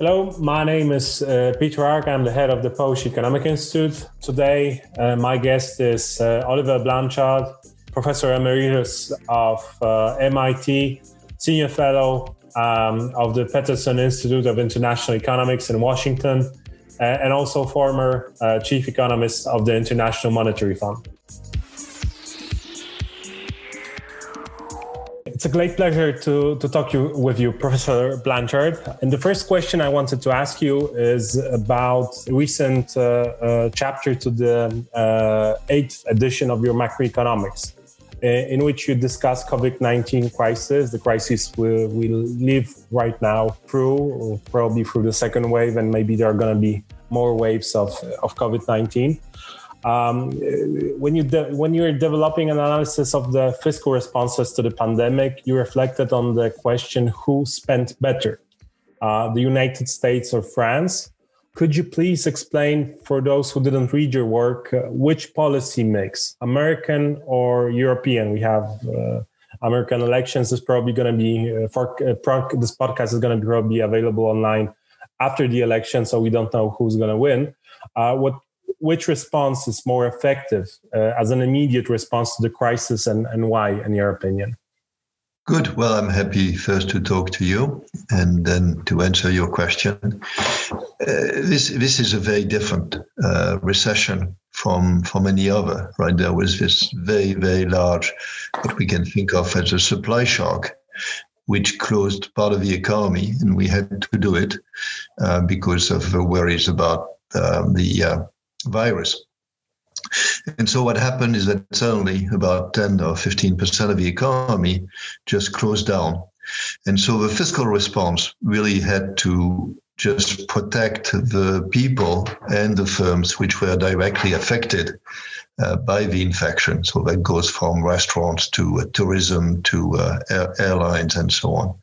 Hello, my name is uh, Peter Arak. I'm the head of the Polish Economic Institute. Today, uh, my guest is uh, Olivier Blanchard, professor emeritus of uh, MIT, senior fellow um, of the Peterson Institute of International Economics in Washington, uh, and also former uh, chief economist of the International Monetary Fund. It's a great pleasure to, to talk you, with you, Professor Blanchard. And the first question I wanted to ask you is about a recent uh, uh, chapter to the uh, eighth edition of your macroeconomics, uh, in which you discuss COVID-19 crisis, the crisis we, we live right now through, probably through the second wave, and maybe there are going to be more waves of, of COVID-19. Um, when you de- when you're developing an analysis of the fiscal responses to the pandemic, you reflected on the question: Who spent better, uh, the United States or France? Could you please explain for those who didn't read your work uh, which policy mix, American or European? We have uh, American elections is probably going to be uh, for uh, this podcast is going to be available online after the election, so we don't know who's going to win. Uh, what which response is more effective uh, as an immediate response to the crisis and, and why, in your opinion? Good. Well, I'm happy first to talk to you and then to answer your question. Uh, this this is a very different uh, recession from from any other. Right, there was this very very large, what we can think of as a supply shock, which closed part of the economy, and we had to do it uh, because of the worries about um, the uh, virus. And so what happened is that suddenly about 10 or 15% of the economy just closed down. And so the fiscal response really had to just protect the people and the firms which were directly affected uh, by the infection. So that goes from restaurants to uh, tourism to uh, air- airlines and so on.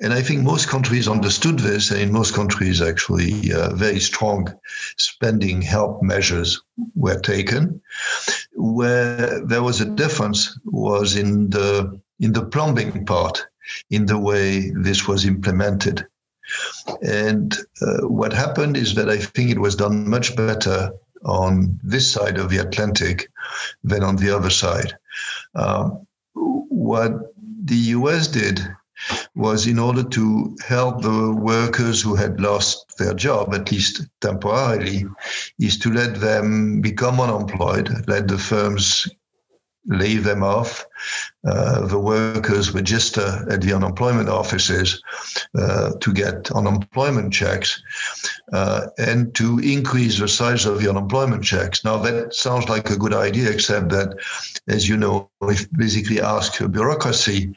And I think most countries understood this, and in most countries, actually, uh, very strong spending help measures were taken. Where there was a difference was in the in the plumbing part, in the way this was implemented. And uh, what happened is that I think it was done much better on this side of the Atlantic than on the other side. Um, what the US did was in order to help the workers who had lost their job, at least temporarily, is to let them become unemployed, let the firms lay them off. Uh, the workers register at the unemployment offices uh, to get unemployment checks uh, and to increase the size of the unemployment checks. Now, that sounds like a good idea, except that, as you know, we basically ask a bureaucracy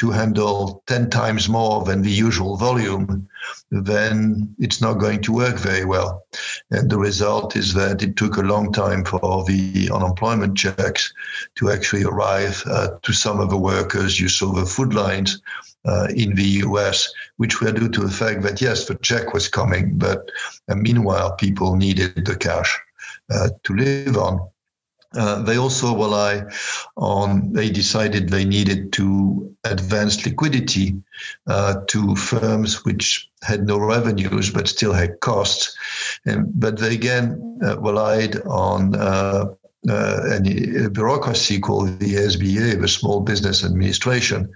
to handle 10 times more than the usual volume, then it's not going to work very well. And the result is that it took a long time for the unemployment checks to actually arrive uh, to some of the workers. You saw the food lines uh, in the US, which were due to the fact that, yes, the check was coming, but uh, meanwhile, people needed the cash uh, to live on. Uh, they also rely on, they decided they needed to advance liquidity uh, to firms which had no revenues but still had costs. And, but they again relied on uh, uh, a bureaucracy called the SBA, the Small Business Administration,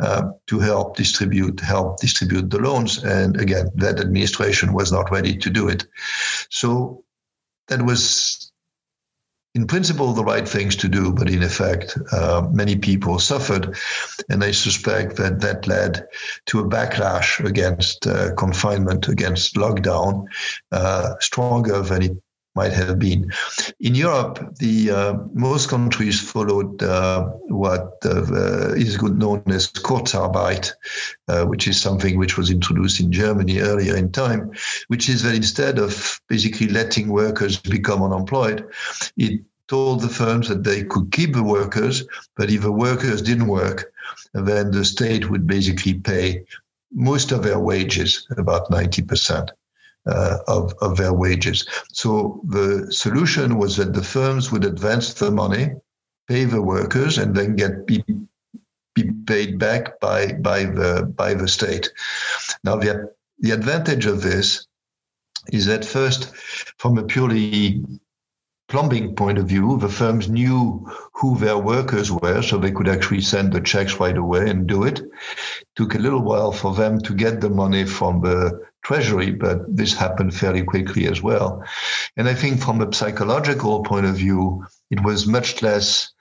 uh, to help distribute help distribute the loans. And again, that administration was not ready to do it. So that was in principle the right things to do, but in effect, uh, many people suffered, and I suspect that that led to a backlash against uh, confinement, against lockdown, uh, stronger than it might have been. In Europe, the uh, most countries followed uh, what uh, is known as Kurzarbeit, which is something which was introduced in Germany earlier in time, which is that instead of basically letting workers become unemployed, it told the firms that they could keep the workers, but if the workers didn't work, then the state would basically pay most of their wages, about 90%. Uh, of, of their wages. So the solution was that the firms would advance the money, pay the workers, and then get be, be paid back by by the by the state. Now the the advantage of this is that first, from a purely plumbing point of view, the firms knew who their workers were, so they could actually send the checks right away and do it. it. Took a little while for them to get the money from the treasury, but this happened fairly quickly as well. And I think from a psychological point of view, it was much less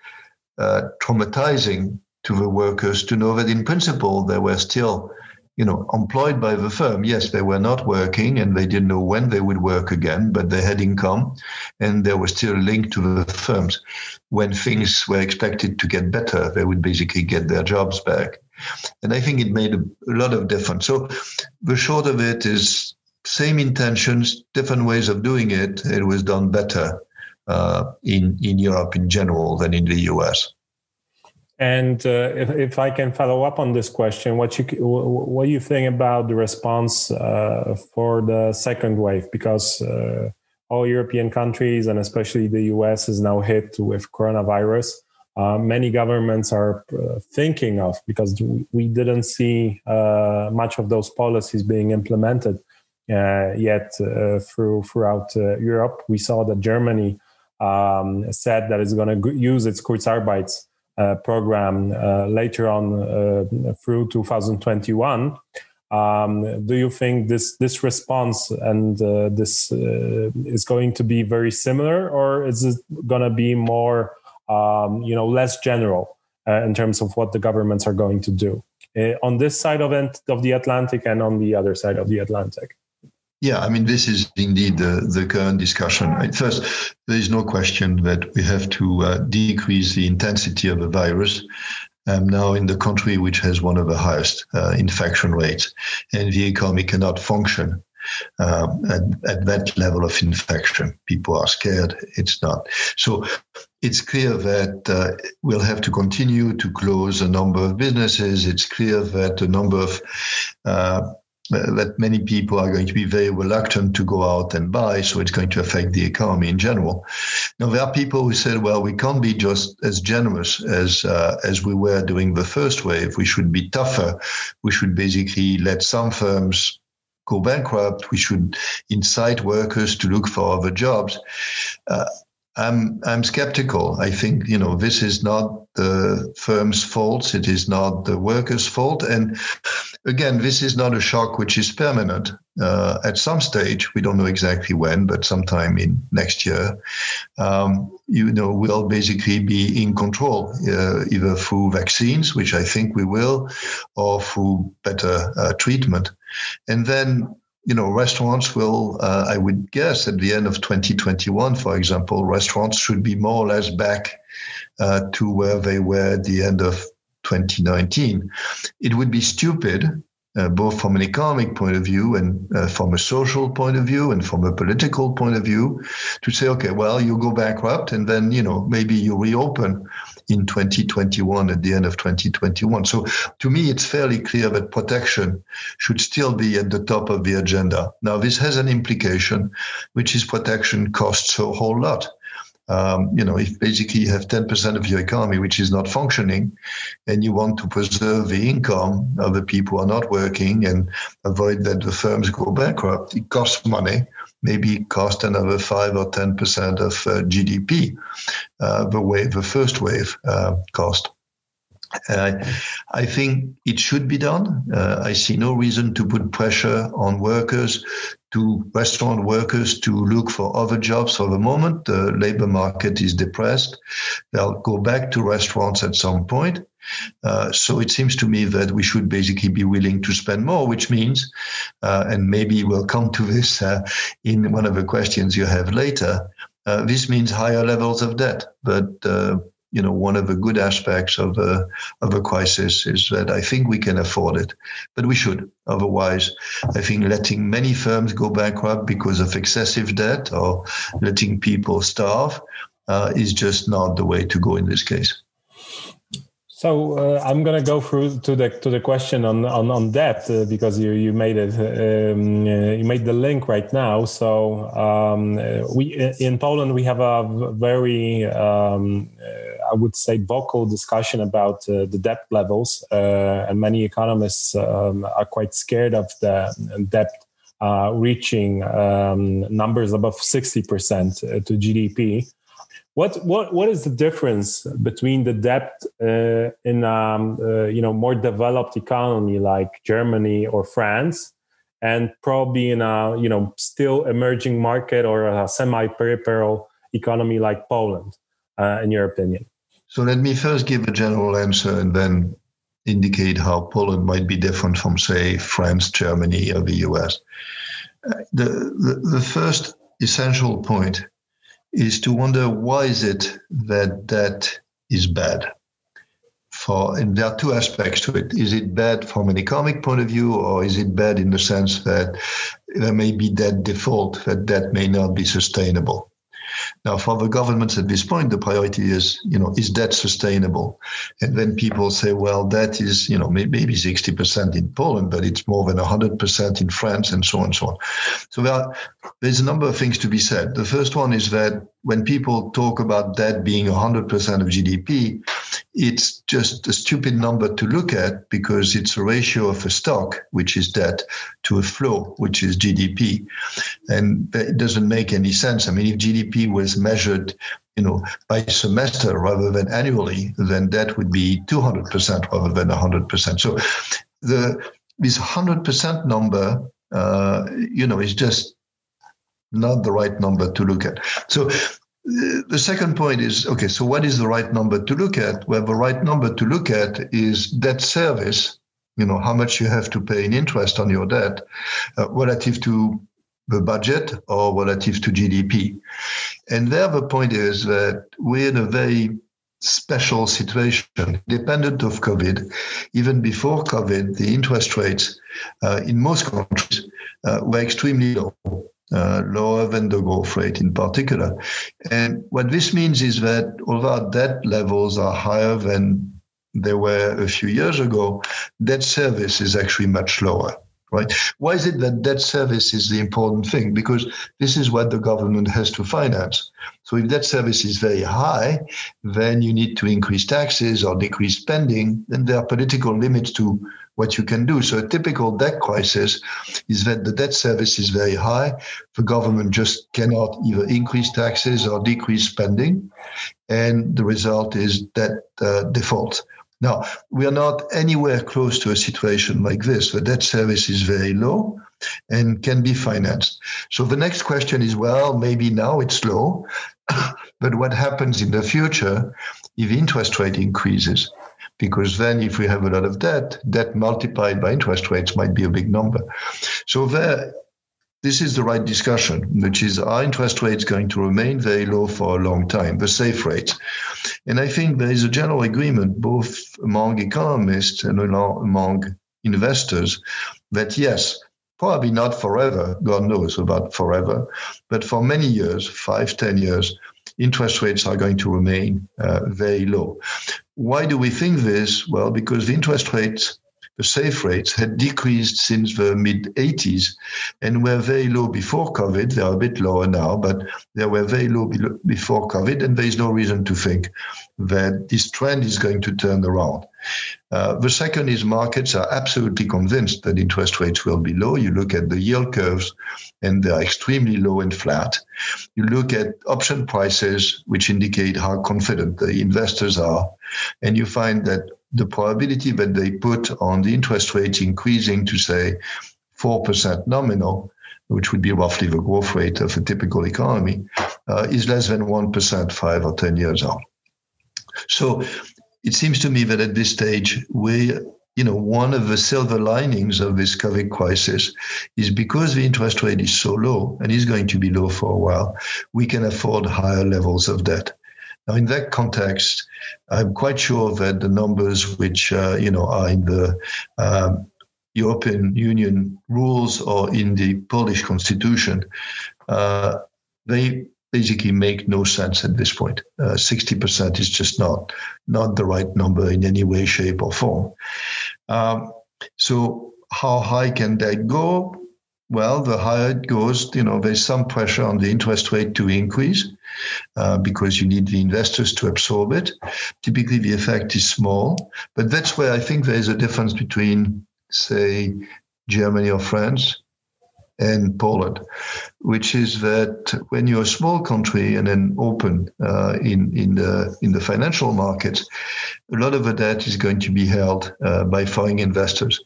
uh, traumatizing to the workers to know that in principle they were still you know, employed by the firm. Yes, they were not working and they didn't know when they would work again, but they had income and they were still linked to the firms. When things were expected to get better, they would basically get their jobs back. And I think it made a, a lot of difference. So the short of it is same intentions, different ways of doing it. It was done better uh, in, in Europe in general than in the US. And uh, if, if I can follow up on this question, what you what you think about the response uh, for the second wave? Because uh, all European countries and especially the US is now hit with coronavirus. Uh, many governments are uh, thinking of because we didn't see uh, much of those policies being implemented yet through throughout Europe. We saw that Germany um, said that it's going to use its Kurzarbeit uh, program uh, later on uh, through 2021. Um, do you think this this response and uh, this uh, is going to be very similar, or is it going to be more, um, you know, less general uh, in terms of what the governments are going to do on this side of, of the Atlantic and on the other side of the Atlantic? Yeah, I mean, this is indeed the, current discussion. First, there is no question that we have to uh, decrease the intensity of the virus. Um, now, in the country which has one of the highest uh, infection rates, and the economy cannot function uh, at, at, that level of infection. People are scared. It's not. So it's clear that uh, we'll have to continue to close a number of businesses. It's clear that a number of uh, that many people are going to be very reluctant to go out and buy, so it's going to affect the economy in general. Now there are people who said, "Well, we can't be just as generous as uh, as we were during the first wave. We should be tougher. We should basically let some firms." Go bankrupt. We should incite workers to look for other jobs. Uh, I'm I'm skeptical. I think you know this is not the firm's fault. It is not the workers' fault. And again, this is not a shock which is permanent. Uh, at some stage, we don't know exactly when, but sometime in next year, um, you know, we'll basically be in control, uh, either through vaccines, which I think we will, or through better uh, treatment. And then you know, restaurants will, uh, I would guess, at the end of 2021, for example, restaurants should be more or less back uh, to where they were at the end of 2019. It would be stupid uh, both from an economic point of view and uh, from a social point of view and from a political point of view to say, okay, well, you go bankrupt and then, you know, maybe you reopen in 2021 at the end of 2021. So to me, it's fairly clear that protection should still be at the top of the agenda. Now, this has an implication, which is protection costs a whole lot. Um, you know, if basically you have 10% of your economy which is not functioning and you want to preserve the income of the people who are not working and avoid that the firms go bankrupt, it costs money, maybe cost another 5 or 10% of uh, GDP, uh, the wave, the first wave uh, cost. Uh, I think it should be done. Uh, I see no reason to put pressure on workers, to restaurant workers to look for other jobs for the moment. The labor market is depressed. They'll go back to restaurants at some point. Uh, so it seems to me that we should basically be willing to spend more, which means, uh, and maybe we'll come to this uh, in one of the questions you have later, uh, this means higher levels of debt. But you know, one of the good aspects of a, of a crisis is that I think we can afford it, but we should. Otherwise, I think letting many firms go bankrupt because of excessive debt or letting people starve uh, is just not the way to go in this case. So uh, I'm going to go through to the to the question on on, on debt uh, because you you made it um, uh, you made the link right now. So um, uh, we in Poland we have a very um, uh, I would say vocal discussion about uh, the debt levels, and many economists um, are quite scared of the debt reaching um, numbers above sixty percent to GDP. What what what is the difference between the debt uh, in um, uh, you know more developed economy like Germany or France, and probably in a you know still emerging market or a semi-peripheral economy like Poland, uh, in your opinion? So let me first give a general answer and then indicate how Poland might be different from, say, France, Germany, or the US. Uh, the, the, the first essential point is to wonder why is it that that is bad? For and there are two aspects to it. Is it bad from an economic point of view or is it bad in the sense that there may be debt default that that may not be sustainable now, for the governments at this point, the priority is, you know, is that sustainable? And then people say, well, that is, you know, maybe 60% in Poland, but it's more than 100% in France and so on and so on. So there are, there's a number of things to be said. The first one is that when people talk about debt being 100% of GDP, it's just a stupid number to look at because it's a ratio of a stock, which is debt, to a flow, which is GDP. And it doesn't make any sense. I mean, if GDP was measured you know, by semester rather than annually, then that would be 200% rather than 100%. So the this 100% number, uh, you know, is just not the right number to look at. So the second point is okay, so what is the right number to look at? Well, the right number to look at is debt service, you know, how much you have to pay in interest on your debt uh, relative to the budget or relative to GDP. And there the point is that we're in a very special situation, dependent of COVID. Even before COVID, the interest rates uh, in most countries uh, were extremely low uh, lower than the growth rate in particular. And what this means is that although debt levels are higher than they were a few years ago, debt service is actually much lower. Right? Why is it that debt service is the important thing? Because this is what the government has to finance. So if debt service is very high, then you need to increase taxes or decrease spending. Then there are political limits to what you can do. So a typical debt crisis is that the debt service is very high. The government just cannot either increase taxes or decrease spending. And the result is debt uh, default. Now, we are not anywhere close to a situation like this. The debt service is very low and can be financed. So the next question is well, maybe now it's low, but what happens in the future if interest rate increases? Because then if we have a lot of debt, debt multiplied by interest rates might be a big number. So there, this is the right discussion, which is are interest rates going to remain very low for a long time, the safe rates? And I think there is a general agreement both among economists and among investors that yes, probably not forever, God knows about forever, but for many years, five, ten years, interest rates are going to remain uh, very low. Why do we think this? Well, because the interest rates, the safe rates, had decreased since the mid 80s and were very low before COVID. They are a bit lower now, but they were very low before COVID, and there is no reason to think that this trend is going to turn around. Uh, the second is markets are absolutely convinced that interest rates will be low. You look at the yield curves, and they are extremely low and flat. You look at option prices, which indicate how confident the investors are, and you find that the probability that they put on the interest rate increasing to say 4% nominal, which would be roughly the growth rate of a typical economy, uh, is less than 1% five or 10 years out. So it seems to me that at this stage, we, you know, one of the silver linings of this COVID crisis is because the interest rate is so low and is going to be low for a while, we can afford higher levels of debt. Now, in that context, I'm quite sure that the numbers which uh, you know are in the um, European Union rules or in the Polish constitution, uh, they basically make no sense at this point. Uh, 60% is just not not the right number in any way, shape, or form. Um, so how high can that go? Well, the higher it goes, you know, there's some pressure on the interest rate to increase uh, because you need the investors to absorb it. Typically, the effect is small, but that's where I think there is a difference between, say, Germany or France and Poland, which is that when you're a small country and then open uh, in in the in the financial markets, a lot of the debt is going to be held uh, by foreign investors.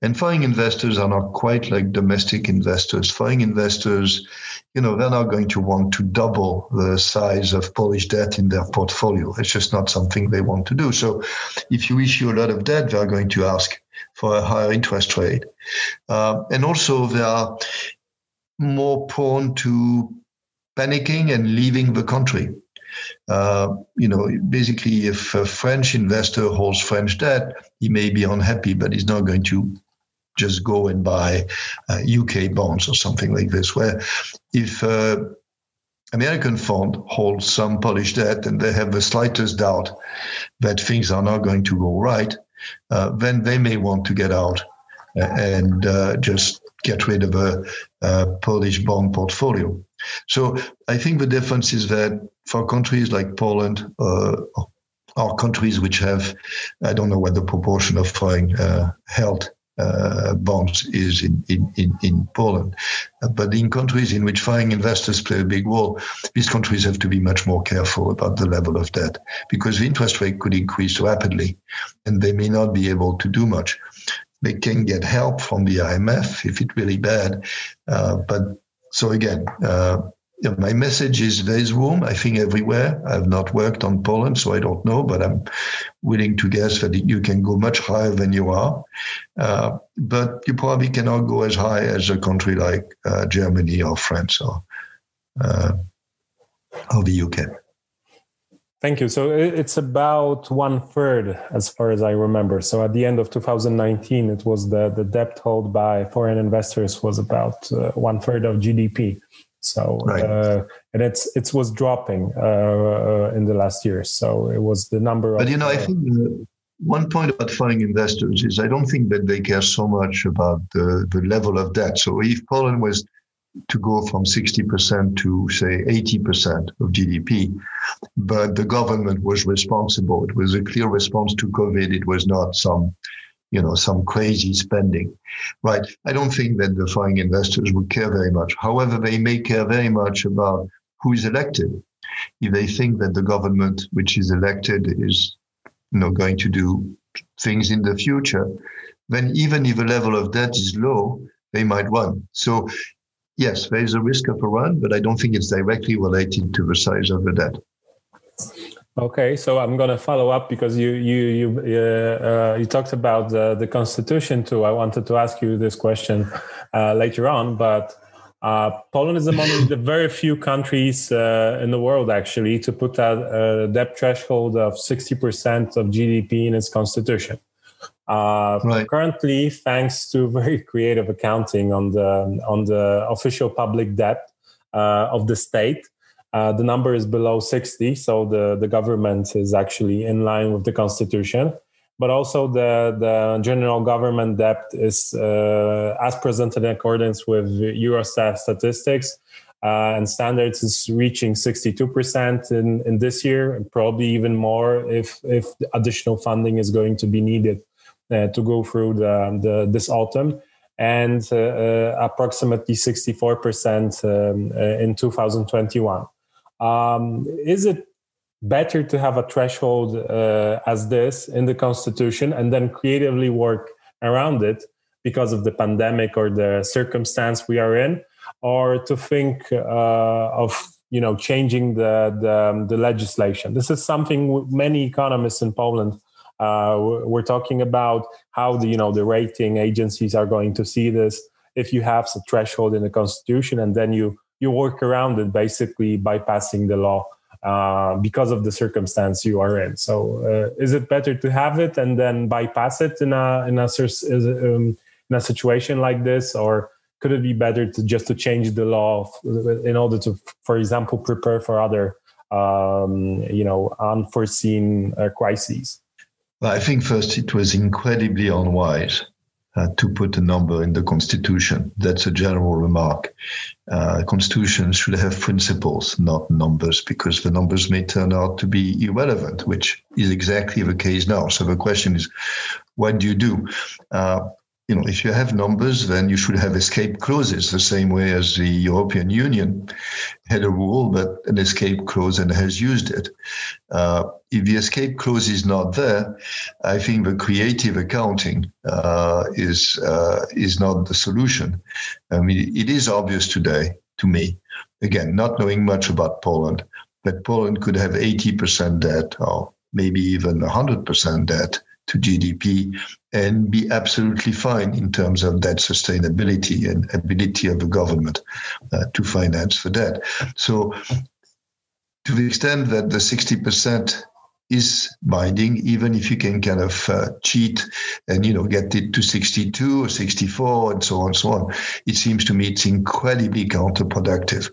And foreign investors are not quite like domestic investors. Foreign investors, you know, they're not going to want to double the size of Polish debt in their portfolio. It's just not something they want to do. So if you issue a lot of debt, they're going to ask for a higher interest rate. Uh, and also, they are more prone to panicking and leaving the country. Uh, you know, basically, if a French investor holds French debt, he may be unhappy, but he's not going to just go and buy uh, UK bonds or something like this. Where if uh, American fund holds some Polish debt and they have the slightest doubt that things are not going to go right, uh, then they may want to get out and uh, just get rid of a, Polish bond portfolio. So I think the difference is that for countries like Poland, uh, or countries which have, I don't know what the proportion of foreign uh, held uh, bonds is in, in, in, in Poland. Uh, but in countries in which foreign investors play a big role, these countries have to be much more careful about the level of debt because the interest rate could increase rapidly and they may not be able to do much. They can get help from the IMF if it's really bad. Uh, but so again, uh, yeah, my message is there is room, I think, everywhere. I've not worked on Poland, so I don't know, but I'm willing to guess that you can go much higher than you are. Uh, but you probably cannot go as high as a country like uh, Germany or France or, uh, or the UK. Thank you. So it's about one third, as far as I remember. So at the end of 2019, it was the, the debt held by foreign investors was about uh, one third of GDP. So right. uh, and it's it was dropping uh, in the last year. So it was the number. Of but of, you know, I think one point about foreign investors is I don't think that they care so much about the, the level of debt. So if Poland was to go from 60% to say 80% of GDP, but the government was responsible. It was a clear response to COVID. It was not some you know, some crazy spending, right? I don't think that the foreign investors would care very much. However, they may care very much about who is elected. If they think that the government which is elected is, you know, going to do things in the future, then even if the level of debt is low, they might run. So, yes, there is a risk of a run, but I don't think it's directly related to the size of the debt. Okay, so I'm going to follow up because you you you uh, uh, you talked about the, the constitution too. I wanted to ask you this question uh, later on, but uh, Poland is among the very few countries uh, in the world actually to put a, a debt threshold of 60% of GDP in its constitution. Uh, right. Currently, thanks to very creative accounting on the on the official public debt of the state, uh, the number is below 60, so the, the government is actually in line with the constitution. But also, the, the general government debt is, uh, as presented in accordance with Eurostat statistics uh, and standards, is reaching 62% in, in this year, and probably even more if, if additional funding is going to be needed uh, to go through the, the, this autumn and uh, uh, approximately 64% um, uh, in 2021. Um, is it better to have a threshold uh, as this in the constitution and then creatively work around it because of the pandemic or the circumstance we are in, or to think uh, of you know changing the, the, the legislation? This is something many economists in Poland. Uh, we're talking about how the you know the rating agencies are going to see this if you have a threshold in the constitution and then you you work around it basically bypassing the law uh, because of the circumstance you are in. So, uh, is it better to have it and then bypass it in a in a um, in a situation like this, or could it be better to just to change the law in order to, for example, prepare for other, um, you know, unforeseen uh, crises? I think first it was incredibly unwise uh, to put a number in the constitution. That's a general remark. Uh, constitution should have principles, not numbers, because the numbers may turn out to be irrelevant, which is exactly the case now. So the question is, what do you do? Uh, you know, if you have numbers, then you should have escape clauses, the same way as the European Union had a rule, but an escape clause and has used it. Uh, if the escape clause is not there, I think the creative accounting uh, is uh, is not the solution. I mean, it is obvious today to me, again, not knowing much about Poland, that Poland could have 80% debt or maybe even 100% debt to GDP and be absolutely fine in terms of that sustainability and ability of the government uh, to finance the debt. So, to the extent that the 60% is binding, even if you can kind of uh, cheat and you know get it to 62 or 64 and so on and so on. It seems to me it's incredibly counterproductive.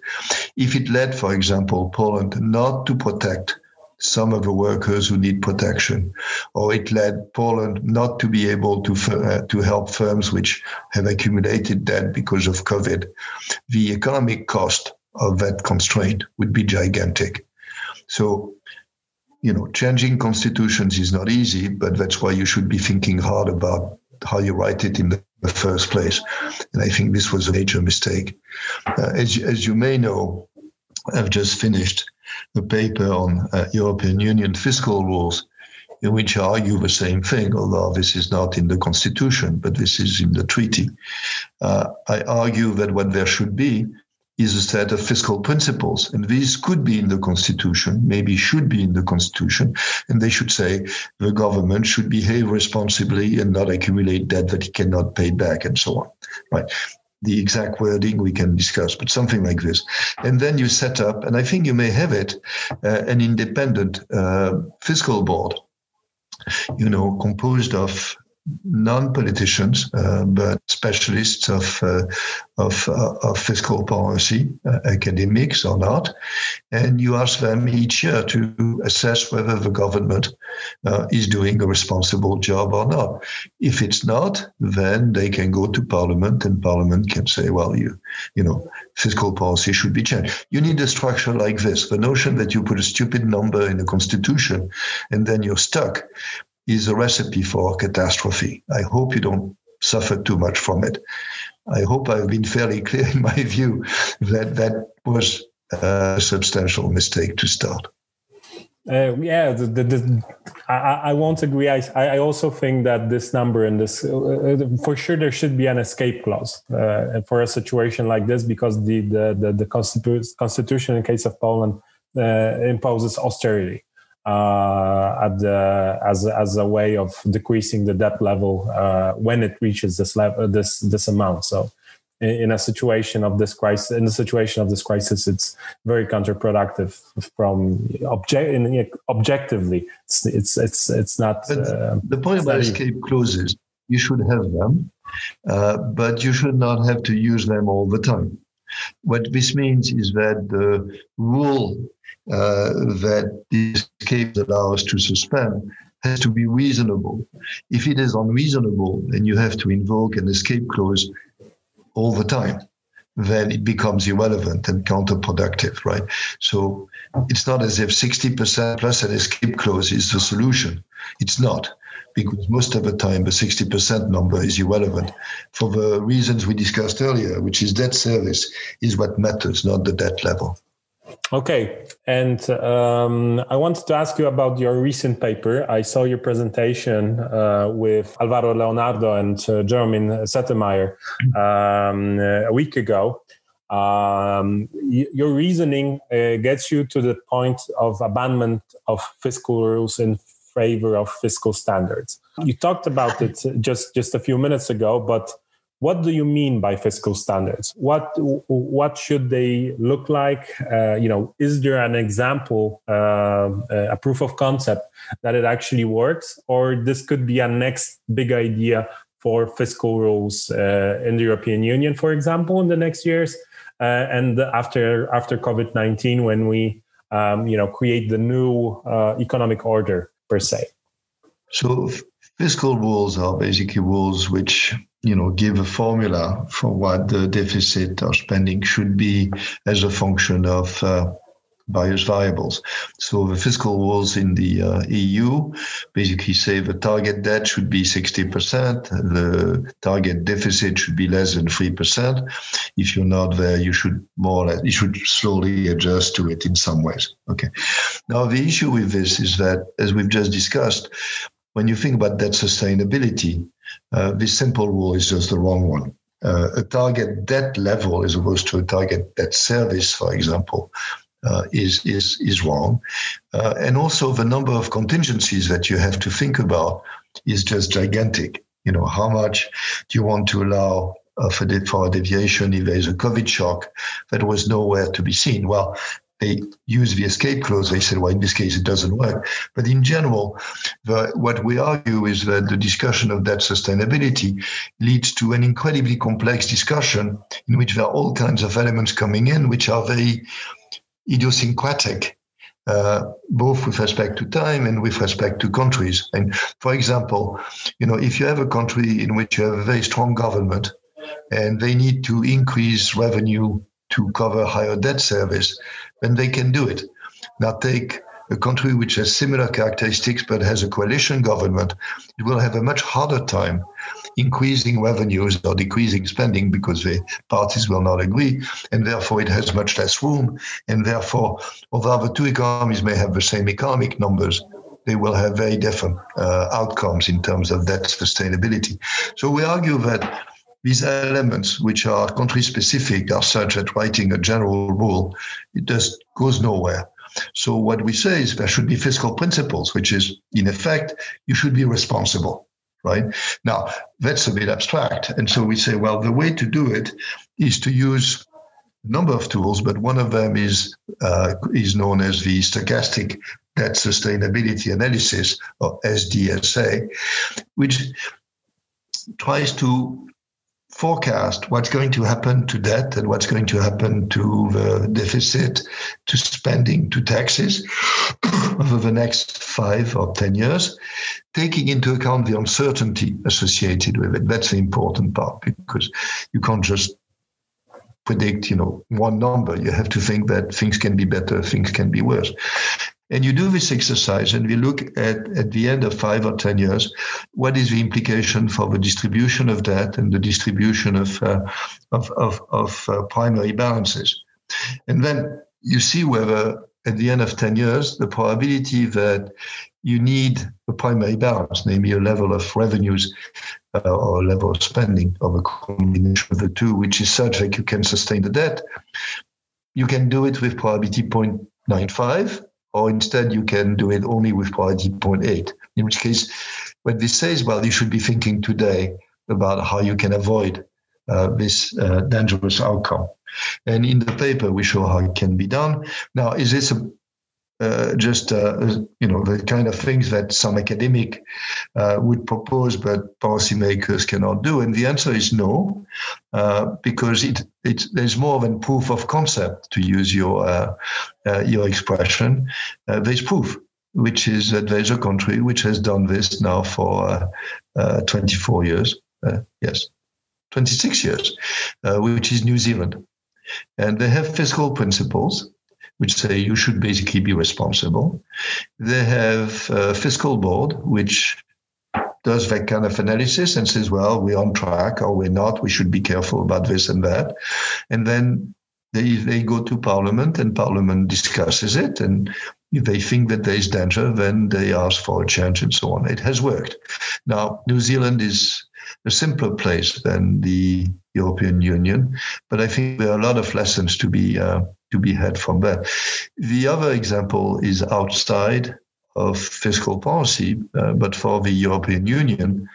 If it led, for example, Poland not to protect some of the workers who need protection, or it led Poland not to be able to uh, to help firms which have accumulated debt because of COVID. The economic cost of that constraint would be gigantic. So, you know, changing constitutions is not easy, but that's why you should be thinking hard about how you write it in the first place. And I think this was a major mistake. Uh, as, as you may know, I've just finished a paper on uh, European Union fiscal rules, in which I argue the same thing, although this is not in the constitution, but this is in the treaty. Uh, I argue that what there should be is a set of fiscal principles, and these could be in the constitution, maybe should be in the constitution, and they should say the government should behave responsibly and not accumulate debt that it cannot pay back, and so on. Right the exact wording we can discuss, but something like this. And then you set up, and I think you may have it, uh, an independent uh, fiscal board, you know, composed of non-politicians, uh, but specialists of uh, of, uh, of, fiscal policy, uh, academics or not, and you ask them each year to assess whether the government uh, is doing a responsible job or not. If it's not, then they can go to Parliament, and Parliament can say, "Well, you, you know, fiscal policy should be changed." You need a structure like this. The notion that you put a stupid number in a constitution and then you're stuck is a recipe for catastrophe. I hope you don't suffer too much from it. I hope I've been fairly clear in my view that that was a substantial mistake to start. Uh, yeah, the, the, the, I, I, won't agree. I, I also think that this number and this, uh, uh, for sure, there should be an escape clause uh, for a situation like this because the the the, the Constitu- constitution in case of Poland uh, imposes austerity at the, as as a way of decreasing the debt level uh, when it reaches this level this this amount. So in, in, a situation of this crisis, in the situation of this crisis, it's very counterproductive from object in, objectively. It's it's it's it's not. Uh, the point about escape clauses, you should have them, uh, but you should not have to use them all the time. What this means is that the rule uh, that this case allows to suspend has to be reasonable. If it is unreasonable and you have to invoke an escape clause all the time, then it becomes irrelevant and counterproductive, right? So it's not as if 60% plus an escape clause is the solution. It's not, because most of the time the 60% number is irrelevant for the reasons we discussed earlier, which is debt service is what matters, not the debt level. Okay, and um, I wanted to ask you about your recent paper. I saw your presentation uh, with Alvaro Leandro and uh, Jeromin Zettelmeyer um, a week ago. Um, y- your reasoning uh, gets you to the point of abandonment of fiscal rules in favor of fiscal standards. You talked about it just just a few minutes ago, but what do you mean by fiscal standards? What what should they look like? Uh, you know is there an example uh, a proof of concept that it actually works or this could be a next big idea for fiscal rules uh, in the European Union, for example, in the next years, uh, and after after COVID nineteen, when we um, you know create the new uh, economic order per se. So fiscal rules are basically rules which you know give a formula for what the deficit or spending should be as a function of uh, various variables. So the fiscal rules in the uh, EU basically say the target debt should be 60%, the target deficit should be less than 3%. If you're not there, you should more or less, you should slowly adjust to it in some ways. Okay. Now, the issue with this is that, as we've just discussed, when you think about debt sustainability, uh, this simple rule is just the wrong one. Uh, a target debt level as opposed to a target debt service, for example, uh, is is is wrong, uh, and also the number of contingencies that you have to think about is just gigantic. You know, how much do you want to allow uh, for, for a deviation if there is a COVID shock that was nowhere to be seen? Well, they use the escape clause. They said, well, in this case, it doesn't work. But in general, the, what we argue is that the discussion of debt sustainability leads to an incredibly complex discussion in which there are all kinds of elements coming in, which are very idiosyncratic, uh, both with respect to time and with respect to countries. And for example, you know, if you have a country in which you have a very strong government and they need to increase revenue to cover higher debt service, then they can do it. Now take a country which has similar characteristics but has a coalition government, it will have a much harder time increasing revenues or decreasing spending because the parties will not agree, and therefore it has much less room. And therefore, although the two economies may have the same economic numbers, they will have very different uh, outcomes in terms of debt sustainability. So we argue that these elements, which are country specific, are such that writing a general rule it just goes nowhere. So what we say is there should be fiscal principles, which is in effect you should be responsible right? Now, that's a bit abstract. And so we say, well, the way to do it is to use a number of tools, but one of them is, uh, is known as the stochastic debt sustainability analysis, or SDSA, which tries to forecast what's going to happen to debt and what's going to happen to the deficit, to spending, to taxes over the next five or 10 years, taking into account the uncertainty associated with it. That's the important part because you can't just predict, you know, one number. You have to think that things can be better, things can be worse. And you do this exercise, and we look at, at the end of five or 10 years, what is the implication for the distribution of debt and the distribution of, uh, of, of, of uh, primary balances. And then you see whether at the end of 10 years, the probability that you need a primary balance, namely a level of revenues uh, or a level of spending of a combination of the two, which is such that you can sustain the debt, you can do it with probability 0.95 or instead you can do it only with probability 0.8. In which case, what this says, well, you should be thinking today about how you can avoid uh, this uh, dangerous outcome. And in the paper, we show how it can be done. Now, is this a uh, just uh, you know the kind of things that some academic uh, would propose, but policymakers cannot do. And the answer is no, uh, because it, it there's more than proof of concept to use your uh, uh, your expression. there's proof, which is that there's a country which has done this now for 24 years. yes, 26 years, which is New Zealand, and they have fiscal principles which say you should basically be responsible. They have a fiscal board, which does that kind of analysis and says, well, we're on track or we're not. We should be careful about this and that. And then they, they go to parliament and parliament discusses it. And if they think that there is danger, then they ask for a change and so on. It has worked. Now, New Zealand is a simpler place than the European Union, but I think there are a lot of lessons to be uh, to be had from that. The other example is outside of fiscal policy, uh, but for the European Union,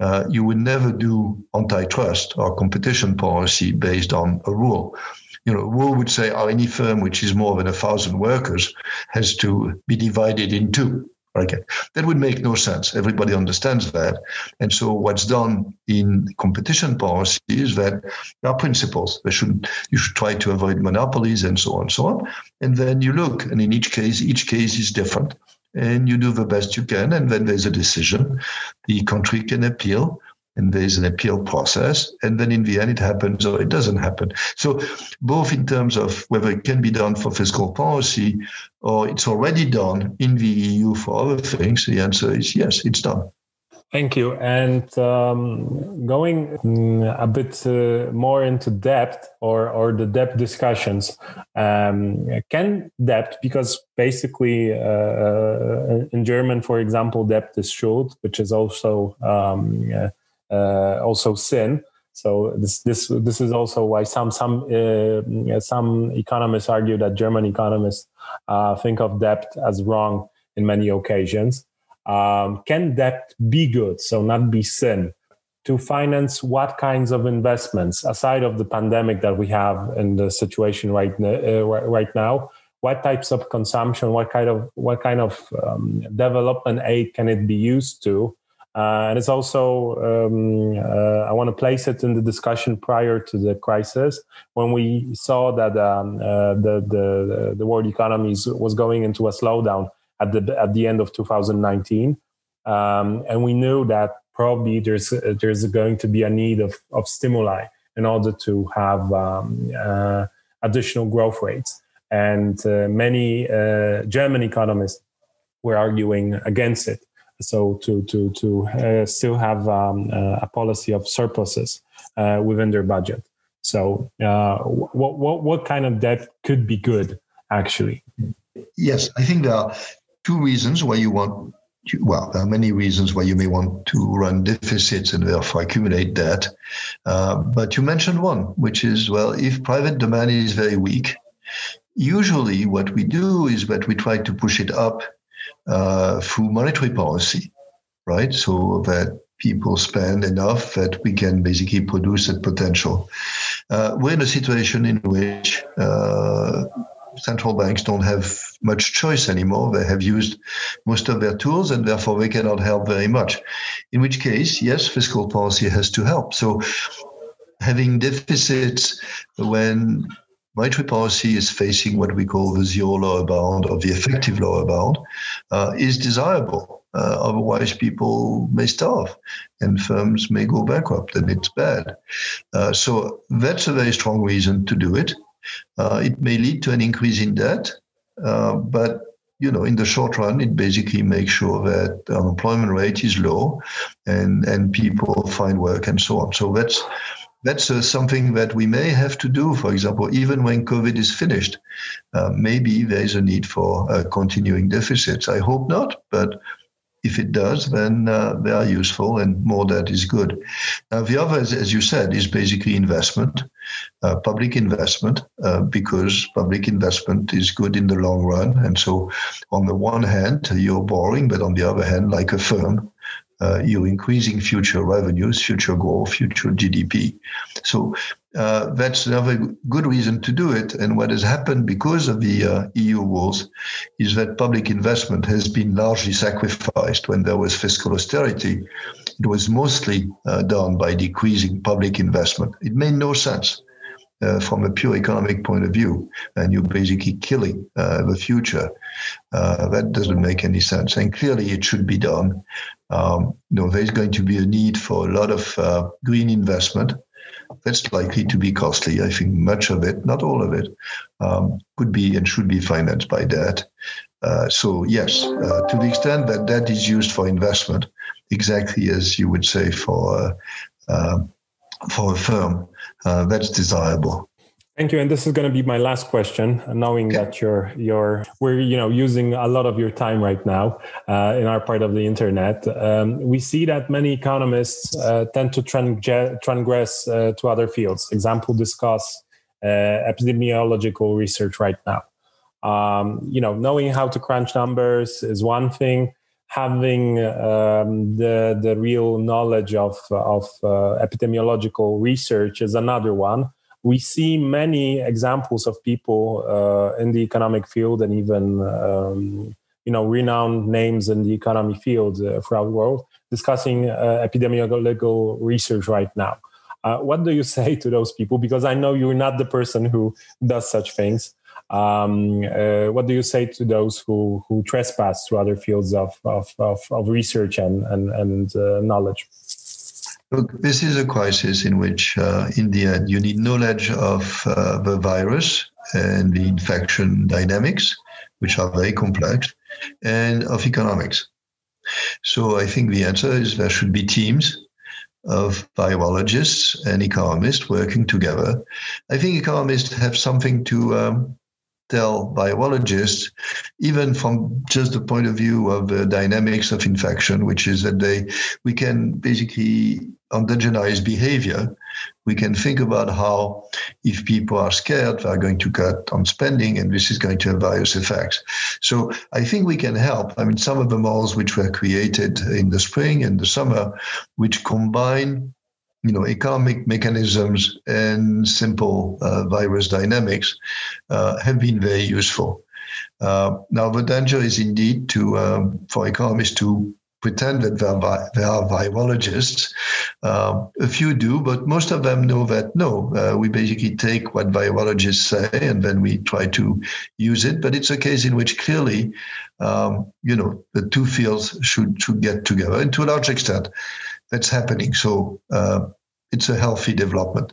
uh, you would never do antitrust or competition policy based on a rule. You know, a rule would say, oh, any firm which is more than a thousand workers has to be divided in two That would make no sense. Everybody understands that. And so what's done in competition policy is that there are principles. Should you should try to avoid monopolies and so on and so on. And then you look, and in each case, each case is different. And you do the best you can. And then there's a decision. The country can appeal and there's an appeal process. And then in the end, it happens or it doesn't happen. So, both in terms of whether it can be done for fiscal policy or it's already done in the EU for other things, the answer is yes, it's done. Thank you. And um, going mm, a bit uh, more into debt or, or the debt discussions, um, can debt, because basically uh, uh in German, for example, debt is Schuld, which is also um, uh, also sin. So this this this is also why some some uh, some economists argue that German economists uh, think of debt as wrong in many occasions. Um, can debt be good, so not be sin, to finance what kinds of investments aside of the pandemic that we have in the situation right uh, right now? What types of consumption? What kind of what kind of um, development aid can it be used to? Uh, and it's also, um, uh, I want to place it in the discussion prior to the crisis when we saw that um, uh, the, the, the world economy was going into a slowdown at the, at the end of 2019. Um, and we knew that probably there's, there's going to be a need of, of stimuli in order to have um, uh, additional growth rates. And uh, many uh, German economists were arguing against it so to to to uh, still have um, uh, a policy of surpluses uh, within their budget. So what what what kind of debt could be good actually? Yes, I think there are two reasons why you want. Well, there are many reasons why you may want to run deficits and therefore accumulate debt. Uh, but you mentioned one, which is well, if private demand is very weak, usually what we do is that we try to push it up uh, through monetary policy, right? So that people spend enough that we can basically produce that potential. Uh, we're in a situation in which uh, central banks don't have much choice anymore. They have used most of their tools and therefore they cannot help very much. In which case, yes, fiscal policy has to help. So having deficits when monetary policy is facing what we call the zero lower bound or the effective lower bound uh, is desirable. Uh, otherwise, people may starve and firms may go bankrupt, and it's bad. Uh, so that's a very strong reason to do it. Uh, it may lead to an increase in debt, uh, but you know, in the short run, it basically makes sure that unemployment rate is low, and and people find work and so on. So that's that's uh, something that we may have to do, for example, even when COVID is finished. Uh, maybe there is a need for uh, continuing deficits. I hope not, but if it does, then uh, they are useful and more that is good. Now, the other, as, as you said, is basically investment, uh, public investment, uh, because public investment is good in the long run. And so, on the one hand, you're borrowing, but on the other hand, like a firm, uh, you're increasing future revenues, future growth, future GDP. So uh, that's another good reason to do it. And what has happened because of the uh, EU rules is that public investment has been largely sacrificed when there was fiscal austerity. It was mostly uh, done by decreasing public investment. It made no sense. Uh, from a pure economic point of view, and you're basically killing uh, the future. Uh, that doesn't make any sense. And clearly, it should be done. Um, you know, there's going to be a need for a lot of uh, green investment. That's likely to be costly. I think much of it, not all of it, um, could be and should be financed by debt. Uh, so yes, uh, to the extent that debt is used for investment, exactly as you would say for uh, for a firm, uh, that's desirable. Thank you. And this is going to be my last question, knowing yeah. that you're you're we're you know using a lot of your time right now uh, in our part of the internet. Um, we see that many economists uh, tend to transgress uh, to other fields. Example, discuss uh, epidemiological research right now. Um, you know, knowing how to crunch numbers is one thing. Having um, the the real knowledge of of uh, epidemiological research is another one we see many examples of people uh, in the economic field and even um, you know renowned names in the economy field throughout the world discussing epidemiological research right now. what do you say to those people? Because I know you're not the person who does such things. Um, uh, what do you say to those who, who trespass to other fields of, of, of, of research and, and, and uh, knowledge? Look, this is a crisis in which, uh, in the end, you need knowledge of uh, the virus and the infection dynamics, which are very complex, and of economics. So I think the answer is there should be teams of virologists and economists working together. I think economists have something to um, tell biologists, even from just the point of view of the dynamics of infection, which is that they we can basically endogenize behavior. We can think about how, if people are scared, they are going to cut on spending, and this is going to have various effects. So I think we can help. I mean, some of the models which were created in the spring and the summer, which combine you know, economic mechanisms and simple uh, virus dynamics uh, have been very useful. Uh, now, the danger is indeed to um, for economists to pretend that they are, they are virologists. Um, a few do, but most of them know that no, uh, we basically take what virologists say and then we try to use it. But it's a case in which clearly, um, you know, the two fields should should get together, and to a large extent, that's happening. So uh, it's a healthy development.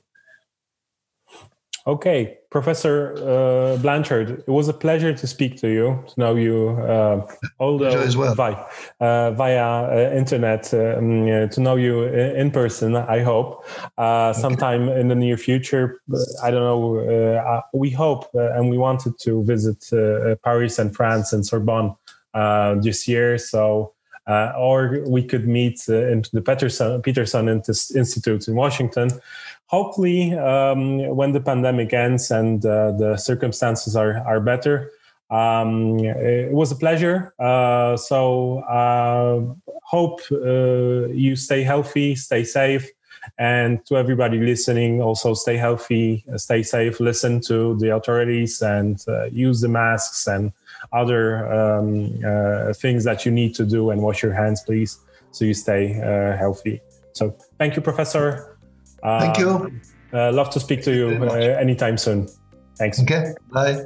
Okay, Professor uh, Blanchard, it was a pleasure to speak to you, to know you, uh, although well. via, uh, via uh, internet, um, to know you in person. I hope uh, sometime okay. in the near future. I don't know. Uh, we hope, and we wanted to visit Paris and France and Sorbonne this year. So uh, or we could meet uh, in the Peterson, Peterson Institute in Washington. Hopefully, um, when the pandemic ends and uh, the circumstances are, are better, um, it was a pleasure. Uh, so, uh, hope uh, you stay healthy, stay safe. And to everybody listening, also stay healthy, stay safe, listen to the authorities, and use the masks and other um, uh, things that you need to do and wash your hands, please, so you stay uh, healthy. So thank you, Professor. Thank you. Uh, love to speak to you anytime soon. Thanks. Okay. Bye.